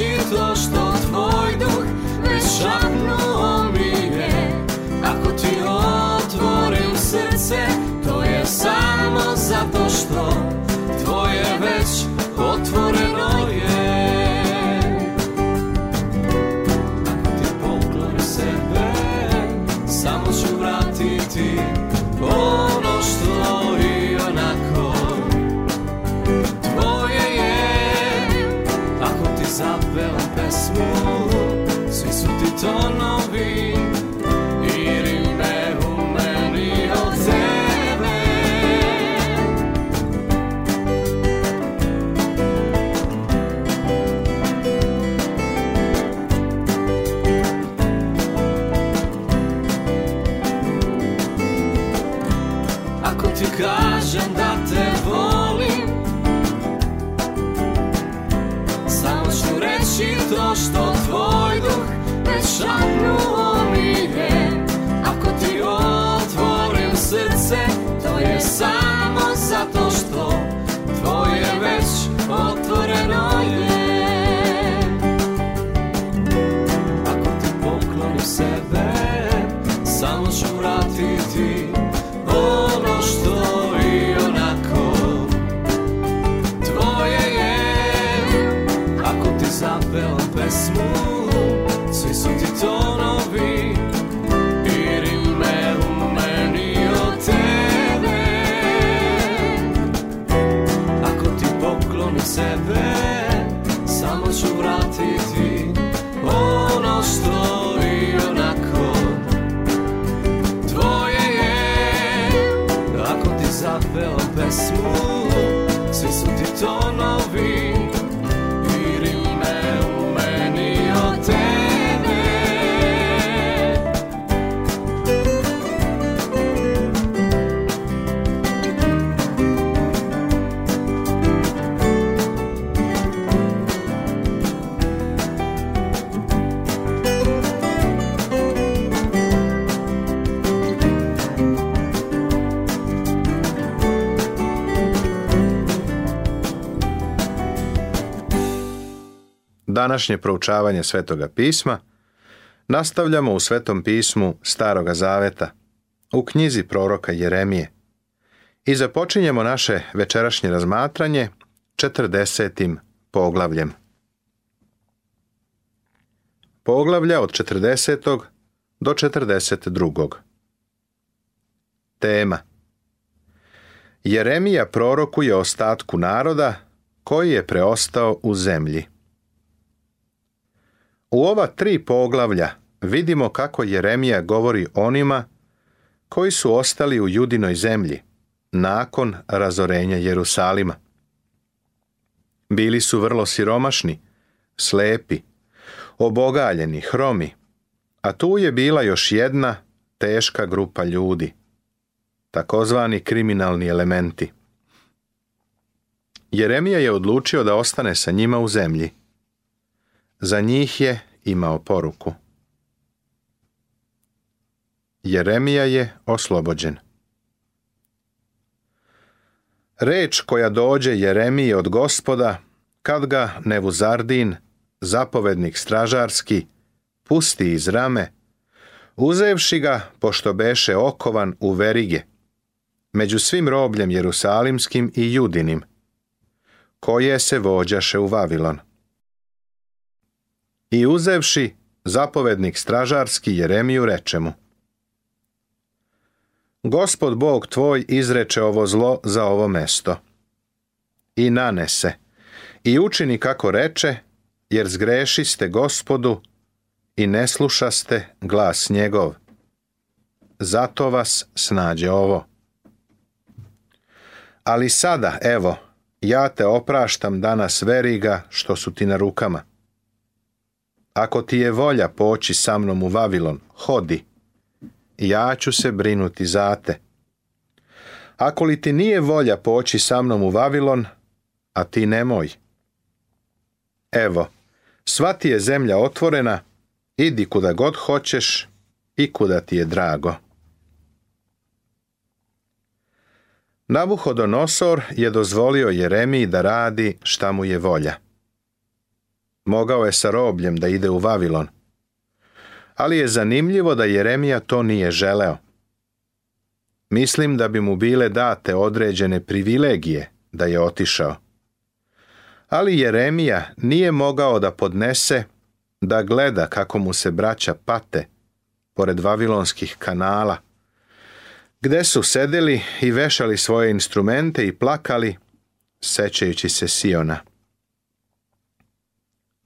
To što tvoj duh već šapnuo mi je Ako ti otvorim srce zapeo pesmu Svi su ti tonovi to što tvoj duh prešahnuo mi je Ako ti otvorim srce, to je samo zato što nessuno, senso di tono današnje proučavanje Svetoga pisma nastavljamo u Svetom pismu Staroga Zaveta, u knjizi proroka Jeremije. I započinjemo naše večerašnje razmatranje 40. poglavljem. Poglavlja od 40. do 42. Tema Jeremija prorokuje ostatku naroda koji je preostao u zemlji. U ova tri poglavlja vidimo kako Jeremija govori onima koji su ostali u judinoj zemlji nakon razorenja Jerusalima. Bili su vrlo siromašni, slepi, obogaljeni, hromi, a tu je bila još jedna teška grupa ljudi, takozvani kriminalni elementi. Jeremija je odlučio da ostane sa njima u zemlji. Za njih je imao poruku. Jeremija je oslobođen. Reč koja dođe Jeremiji od gospoda, kad ga Nevuzardin, zapovednik stražarski, pusti iz rame, uzevši ga, pošto beše okovan u verige, među svim robljem jerusalimskim i judinim, koje se vođaše u Vavilon. I uzevši, zapovednik stražarski Jeremiju reče mu. Gospod Bog tvoj izreče ovo zlo za ovo mesto. I nanese. I učini kako reče, jer zgrešiste gospodu i ne slušaste glas njegov. Zato vas snađe ovo. Ali sada, evo, ja te opraštam danas veriga što su ti na rukama ako ti je volja poći sa mnom u Vavilon, hodi. Ja ću se brinuti za te. Ako li ti nije volja poći sa mnom u Vavilon, a ti nemoj. Evo, sva ti je zemlja otvorena, idi kuda god hoćeš i kuda ti je drago. Nosor je dozvolio Jeremiji da radi šta mu je volja. Mogao je sa robljem da ide u Vavilon. Ali je zanimljivo da Jeremija to nije želeo. Mislim da bi mu bile date određene privilegije da je otišao. Ali Jeremija nije mogao da podnese da gleda kako mu se braća pate pored vavilonskih kanala, gde su sedeli i vešali svoje instrumente i plakali, sećajući se Siona.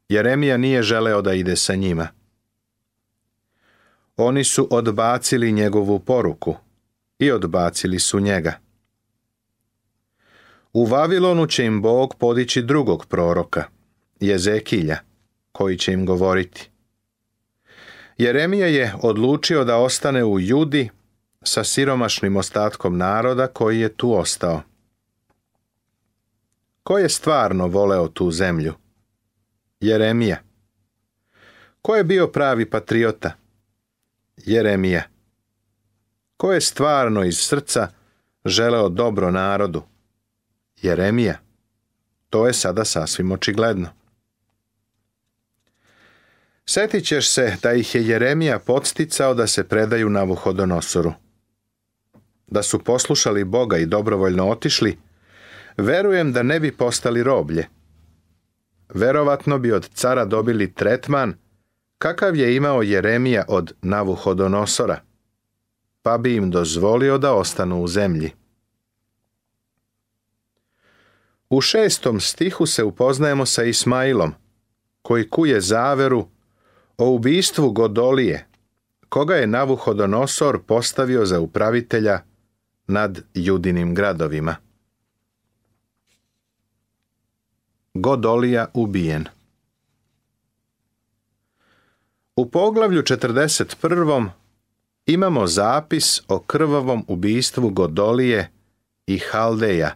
Jeremija nije želeo da ide sa njima. Oni su odbacili njegovu poruku i odbacili su njega. U Vavilonu će im Bog podići drugog proroka, Jezekilja, koji će im govoriti. Jeremija je odlučio da ostane u Judi sa siromašnim ostatkom naroda koji je tu ostao. Ko je stvarno voleo tu zemlju? Jeremija. Ko je bio pravi patriota? Jeremija. Ko je stvarno iz srca želeo dobro narodu? Jeremija. To je sada sasvim očigledno. Setit ćeš se da ih je Jeremija podsticao da se predaju na Vuhodonosoru. Da su poslušali Boga i dobrovoljno otišli, verujem da ne bi postali roblje, verovatno bi od cara dobili tretman kakav je imao Jeremija od Navuhodonosora, pa bi im dozvolio da ostanu u zemlji. U šestom stihu se upoznajemo sa Ismailom, koji kuje zaveru o ubistvu Godolije, koga je Navuhodonosor postavio za upravitelja nad judinim gradovima. Godolija ubijen. U poglavlju 41. imamo zapis o krvavom ubistvu Godolije i Haldeja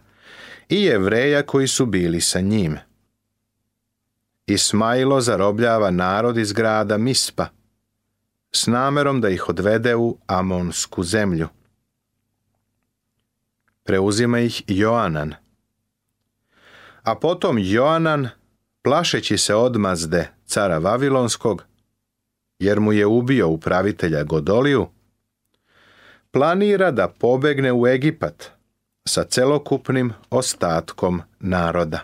i jevreja koji su bili sa njim. Ismailo zarobljava narod iz grada Mispa s namerom da ih odvede u Amonsku zemlju. Preuzima ih Joanan – a potom Joanan, plašeći se odmazde cara Vavilonskog, jer mu je ubio upravitelja Godoliju, planira da pobegne u Egipat sa celokupnim ostatkom naroda.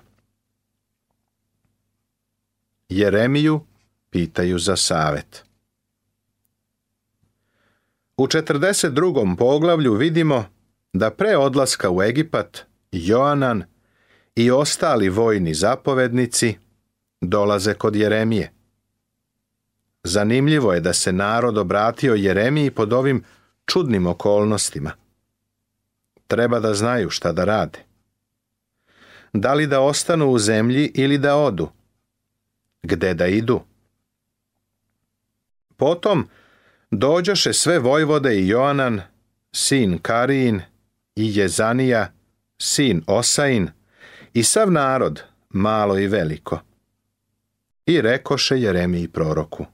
Jeremiju pitaju za savet. U 42. poglavlju vidimo da pre odlaska u Egipat Joanan i ostali vojni zapovednici dolaze kod Jeremije. Zanimljivo je da se narod obratio Jeremiji pod ovim čudnim okolnostima. Treba da znaju šta da rade. Da li da ostanu u zemlji ili da odu? Gde da idu? Potom dođoše sve vojvode i Joanan, sin Karin i Jezanija, sin Osain, i sav narod, malo i veliko. I rekoše Jeremiji proroku.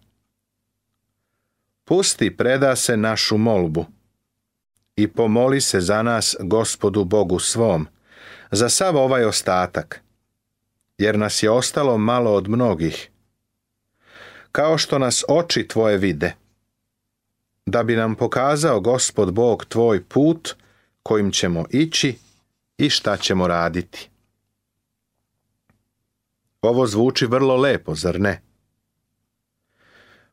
Pusti preda se našu molbu i pomoli se za nas gospodu Bogu svom, za sav ovaj ostatak, jer nas je ostalo malo od mnogih, kao što nas oči tvoje vide, da bi nam pokazao gospod Bog tvoj put kojim ćemo ići i šta ćemo raditi. Ovo zvuči vrlo lepo, zar ne?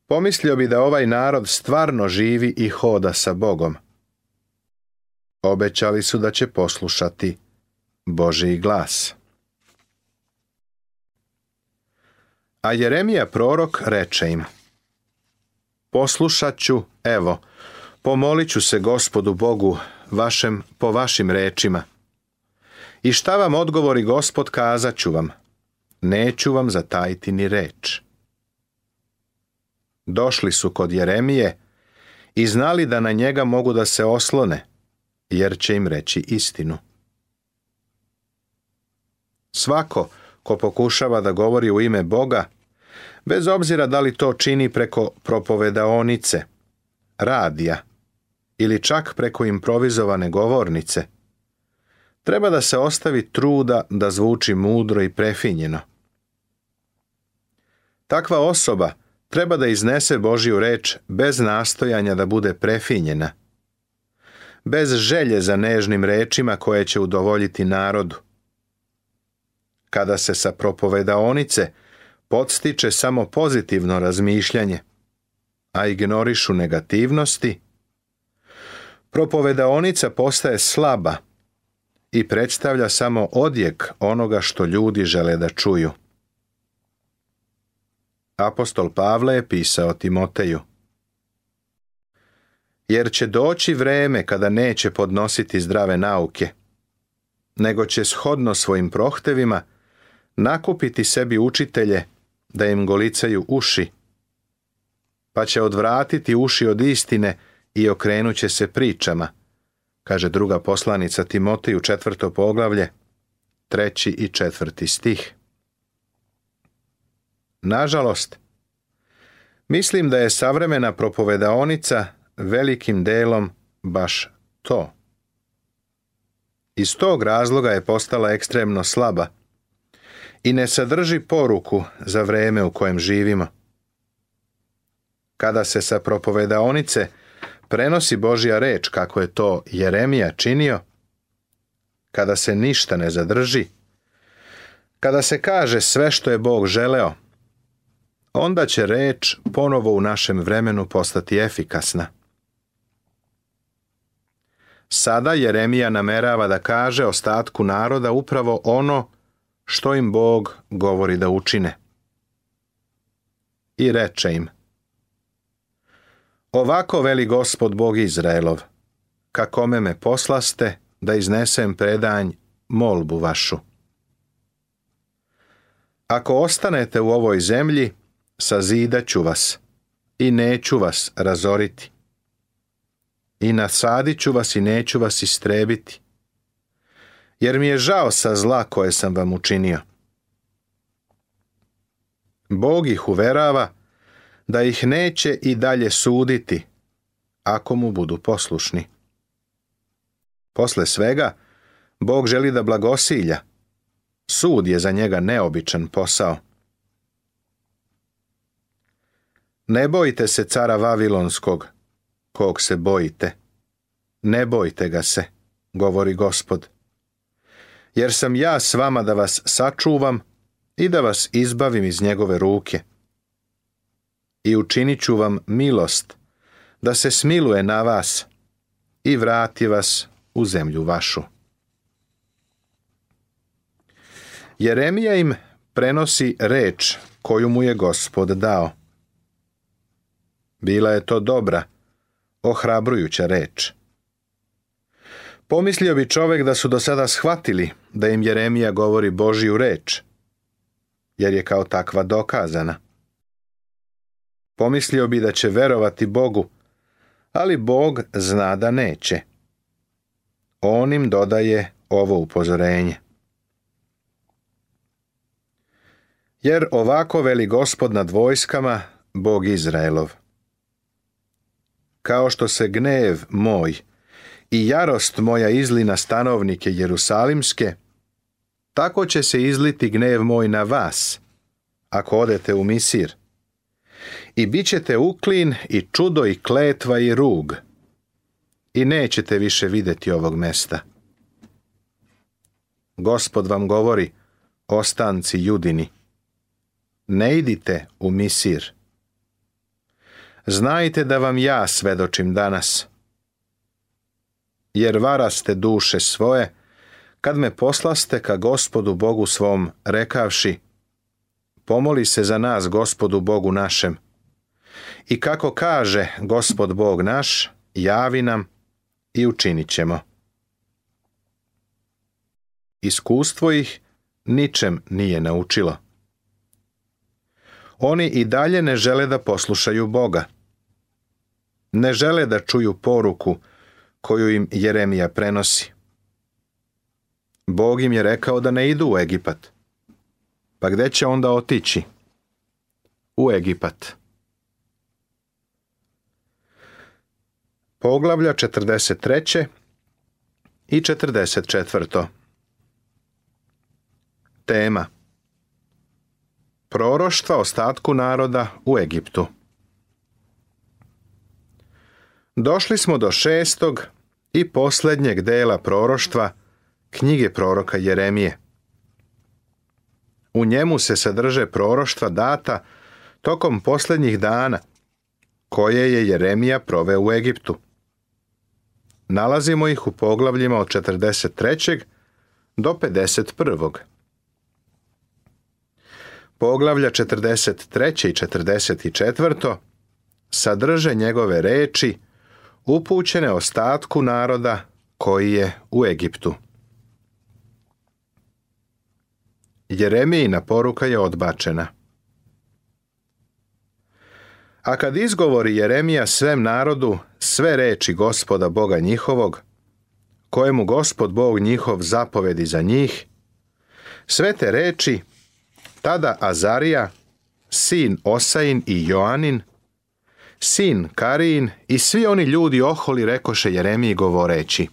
Pomislio bi da ovaj narod stvarno živi i hoda sa Bogom. Obećali su da će poslušati Božiji glas. A Jeremija prorok reče im, Poslušat ću, evo, pomolit ću se gospodu Bogu, vašem po vašim rečima. I šta vam odgovori gospod, kazat ću vam neću vam zatajiti ni reč. Došli su kod Jeremije i znali da na njega mogu da se oslone, jer će im reći istinu. Svako ko pokušava da govori u ime Boga, bez obzira da li to čini preko propovedaonice, radija ili čak preko improvizovane govornice – Treba da se ostavi truda da zvuči mudro i prefinjeno. Takva osoba treba da iznese Božju reč bez nastojanja da bude prefinjena, bez želje za nežnim rečima koje će udovoljiti narodu. Kada se sa propovedaonice podstiče samo pozitivno razmišljanje, a ignorišu negativnosti, propovedaonica postaje slaba – i predstavlja samo odjek onoga što ljudi žele da čuju. Apostol Pavle je pisao Timoteju. Jer će doći vreme kada neće podnositi zdrave nauke, nego će shodno svojim prohtevima nakupiti sebi učitelje da im golicaju uši, pa će odvratiti uši od istine i okrenut će se pričama – kaže druga poslanica Timoteju četvrto poglavlje, treći i četvrti stih. Nažalost, mislim da je savremena propovedaonica velikim delom baš to. Iz tog razloga je postala ekstremno slaba i ne sadrži poruku za vreme u kojem živimo. Kada se sa propovedaonice prenosi Božja reč kako je to Jeremija činio, kada se ništa ne zadrži, kada se kaže sve što je Bog želeo, onda će reč ponovo u našem vremenu postati efikasna. Sada Jeremija namerava da kaže ostatku naroda upravo ono što im Bog govori da učine. I reče im, Ovako veli gospod Bog Izraelov, kako me poslaste da iznesem predanj molbu vašu. Ako ostanete u ovoj zemlji, sazidaću vas i neću vas razoriti. I nasadit ću vas i neću vas istrebiti, jer mi je žao sa zla koje sam vam učinio. Bog ih uverava da ih neće i dalje suditi, ako mu budu poslušni. Posle svega, Bog želi da blagosilja. Sud je za njega neobičan posao. Ne bojte se cara Vavilonskog, kog se bojite. Ne bojte ga se, govori gospod. Jer sam ja s vama da vas sačuvam i da vas izbavim iz njegove ruke i učinit ću vam milost, da se smiluje na vas i vrati vas u zemlju vašu. Jeremija im prenosi reč koju mu je gospod dao. Bila je to dobra, ohrabrujuća reč. Pomislio bi čovjek da su do sada shvatili da im Jeremija govori Božiju reč, jer je kao takva dokazana. Pomislio bi da će verovati Bogu, ali Bog zna da neće. On im dodaje ovo upozorenje. Jer ovako veli gospod nad vojskama, Bog Izraelov. Kao što se gnev moj i jarost moja izli na stanovnike Jerusalimske, tako će se izliti gnev moj na vas, ako odete u Misir i bit ćete uklin i čudo i kletva i rug. I nećete više vidjeti ovog mesta. Gospod vam govori, ostanci judini. Ne idite u misir. Znajte da vam ja svedočim danas. Jer varaste duše svoje, kad me poslaste ka gospodu Bogu svom, rekavši, pomoli se za nas gospodu Bogu našem, i kako kaže gospod Bog naš, javi nam i učinit ćemo. Iskustvo ih ničem nije naučilo. Oni i dalje ne žele da poslušaju Boga. Ne žele da čuju poruku koju im Jeremija prenosi. Bog im je rekao da ne idu u Egipat. Pa gdje će onda otići? U Egipat. poglavlja 43. i 44. Tema Proroštva ostatku naroda u Egiptu Došli smo do šestog i posljednjeg dela proroštva knjige proroka Jeremije. U njemu se sadrže proroštva data tokom posljednjih dana koje je Jeremija proveo u Egiptu. Nalazimo ih u poglavljima od 43. do 51. Poglavlja 43. i 44. sadrže njegove reči upućene ostatku naroda koji je u Egiptu. Jeremijina poruka je odbačena. A kad izgovori Jeremija svem narodu sve reči gospoda Boga njihovog, kojemu gospod Bog njihov zapovedi za njih, sve te reči, tada Azarija, sin Osain i Joanin, sin Karin i svi oni ljudi oholi rekoše Jeremiji govoreći.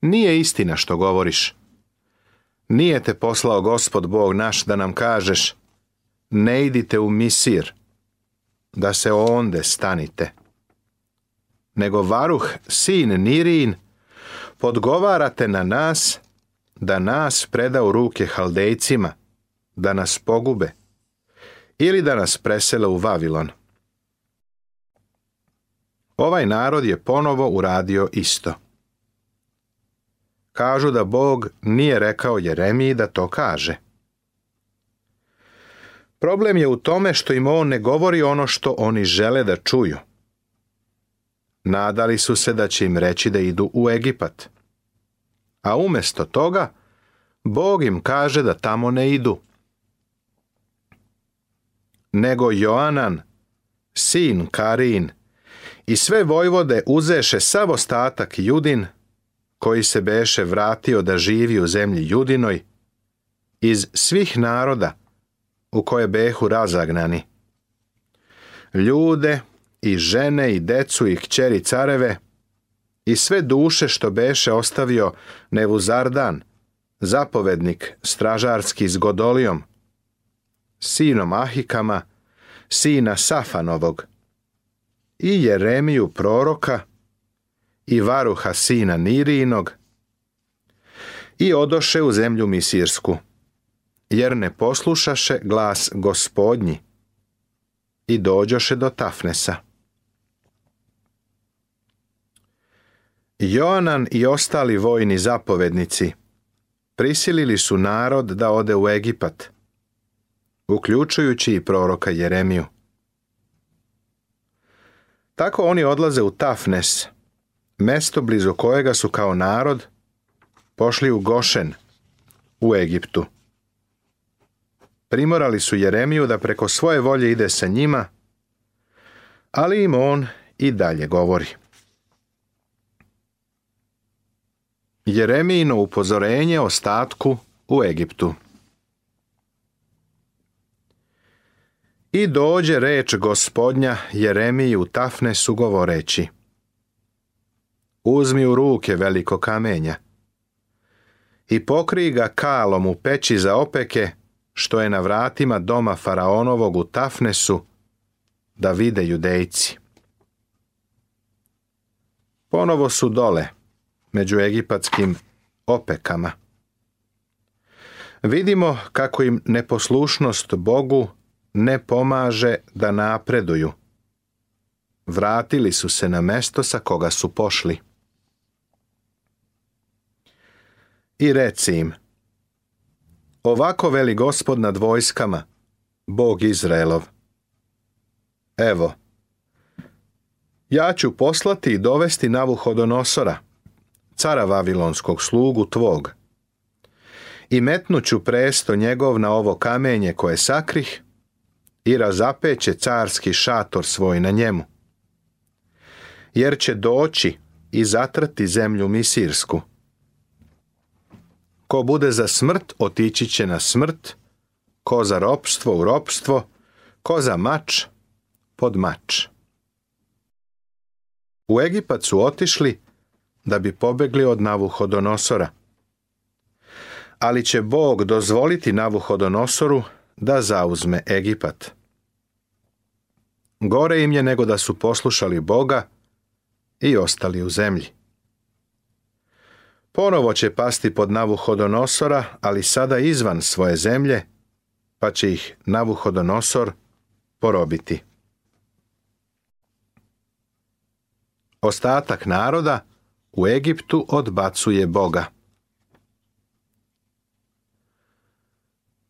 Nije istina što govoriš. Nije te poslao gospod Bog naš da nam kažeš, ne idite u misir, da se onde stanite. Nego Varuh, sin Nirin, podgovarate na nas, da nas preda u ruke haldejcima, da nas pogube, ili da nas presele u Vavilon. Ovaj narod je ponovo uradio isto. Kažu da Bog nije rekao Jeremiji da to kaže. Problem je u tome što im on ne govori ono što oni žele da čuju. Nadali su se da će im reći da idu u Egipat. A umjesto toga, Bog im kaže da tamo ne idu. Nego Joanan, sin Karin, i sve vojvode uzeše sav ostatak Judin, koji se beše vratio da živi u zemlji Judinoj, iz svih naroda, u koje behu razagnani. Ljude i žene i decu i kćeri careve i sve duše što beše ostavio Nevuzardan, zapovednik stražarski s Godolijom, sinom Ahikama, sina Safanovog, i Jeremiju proroka, i Varuha sina Nirinog, i odoše u zemlju Misirsku jer ne poslušaše glas gospodnji i dođoše do Tafnesa. Joanan i ostali vojni zapovednici prisilili su narod da ode u Egipat, uključujući i proroka Jeremiju. Tako oni odlaze u Tafnes, mesto blizu kojega su kao narod pošli u Gošen, u Egiptu primorali su Jeremiju da preko svoje volje ide sa njima, ali im on i dalje govori. Jeremijino upozorenje ostatku u Egiptu I dođe reč gospodnja Jeremiju u su govoreći Uzmi u ruke veliko kamenja i pokri ga kalom u peći za opeke što je na vratima doma faraonovog u Tafnesu da vide judejci. Ponovo su dole, među egipatskim opekama. Vidimo kako im neposlušnost Bogu ne pomaže da napreduju. Vratili su se na mesto sa koga su pošli. I reci im, Ovako veli gospod nad vojskama, Bog Izraelov. Evo, ja ću poslati i dovesti Navuhodonosora, cara Vavilonskog slugu tvog, i ću presto njegov na ovo kamenje koje sakrih i razapeće carski šator svoj na njemu. Jer će doći i zatrati zemlju misirsku, Ko bude za smrt, otići će na smrt, ko za ropstvo u ropstvo, ko za mač, pod mač. U Egipat su otišli da bi pobegli od Navuhodonosora. Ali će Bog dozvoliti Navuhodonosoru da zauzme Egipat. Gore im je nego da su poslušali Boga i ostali u zemlji. Ponovo će pasti pod Navuhodonosora, ali sada izvan svoje zemlje, pa će ih Navuhodonosor porobiti. Ostatak naroda u Egiptu odbacuje Boga.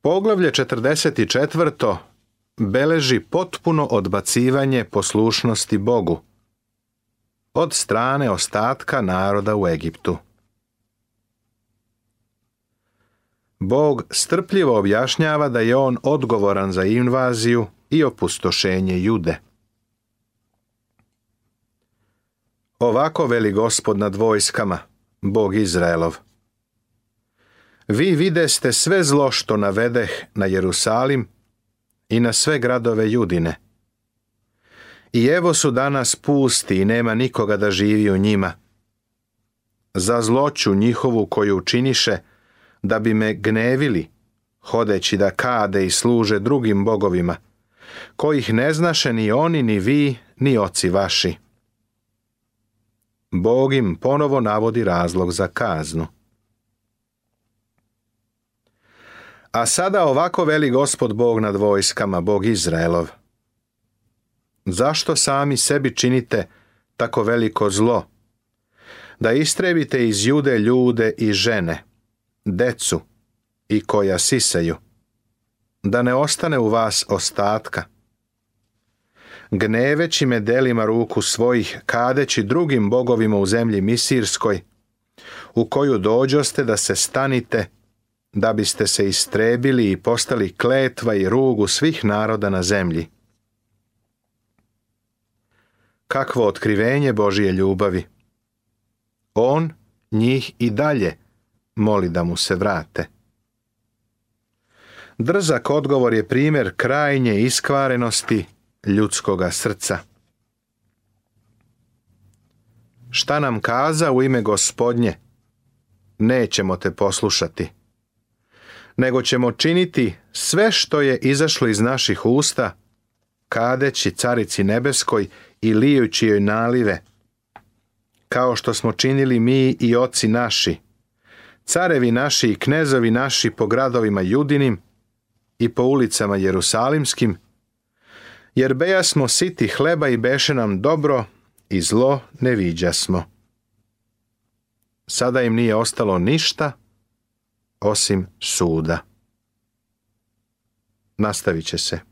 Poglavlje 44. beleži potpuno odbacivanje poslušnosti Bogu od strane ostatka naroda u Egiptu. Bog strpljivo objašnjava da je on odgovoran za invaziju i opustošenje Jude. Ovako veli gospod nad vojskama, Bog Izraelov. Vi videste sve zlo što navedeh na Jerusalim i na sve gradove Judine. I evo su danas pusti i nema nikoga da živi u njima. Za zloću njihovu koju učiniše, da bi me gnevili, hodeći da kade i služe drugim bogovima, kojih ne znaše ni oni, ni vi, ni oci vaši. Bog im ponovo navodi razlog za kaznu. A sada ovako veli gospod Bog nad vojskama, Bog Izraelov. Zašto sami sebi činite tako veliko zlo? Da istrebite iz jude ljude i žene – decu i koja siseju, da ne ostane u vas ostatka. Gneveći me delima ruku svojih, kadeći drugim bogovima u zemlji Misirskoj, u koju dođoste da se stanite, da biste se istrebili i postali kletva i rugu svih naroda na zemlji. Kakvo otkrivenje Božije ljubavi! On njih i dalje moli da mu se vrate. Drzak odgovor je primjer krajnje iskvarenosti ljudskoga srca. Šta nam kaza u ime gospodnje? Nećemo te poslušati. Nego ćemo činiti sve što je izašlo iz naših usta, kadeći carici nebeskoj i lijući joj nalive, kao što smo činili mi i oci naši carevi naši i knezovi naši po gradovima judinim i po ulicama jerusalimskim, jer beja smo siti hleba i beše nam dobro i zlo ne viđa smo. Sada im nije ostalo ništa osim suda. Nastavit će se.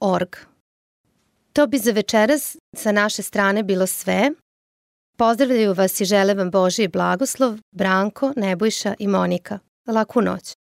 org To bi za večeras sa naše strane bilo sve. Pozdravljaju vas i žele vam Božiji blagoslov Branko, Nebojša i Monika. Laku noć.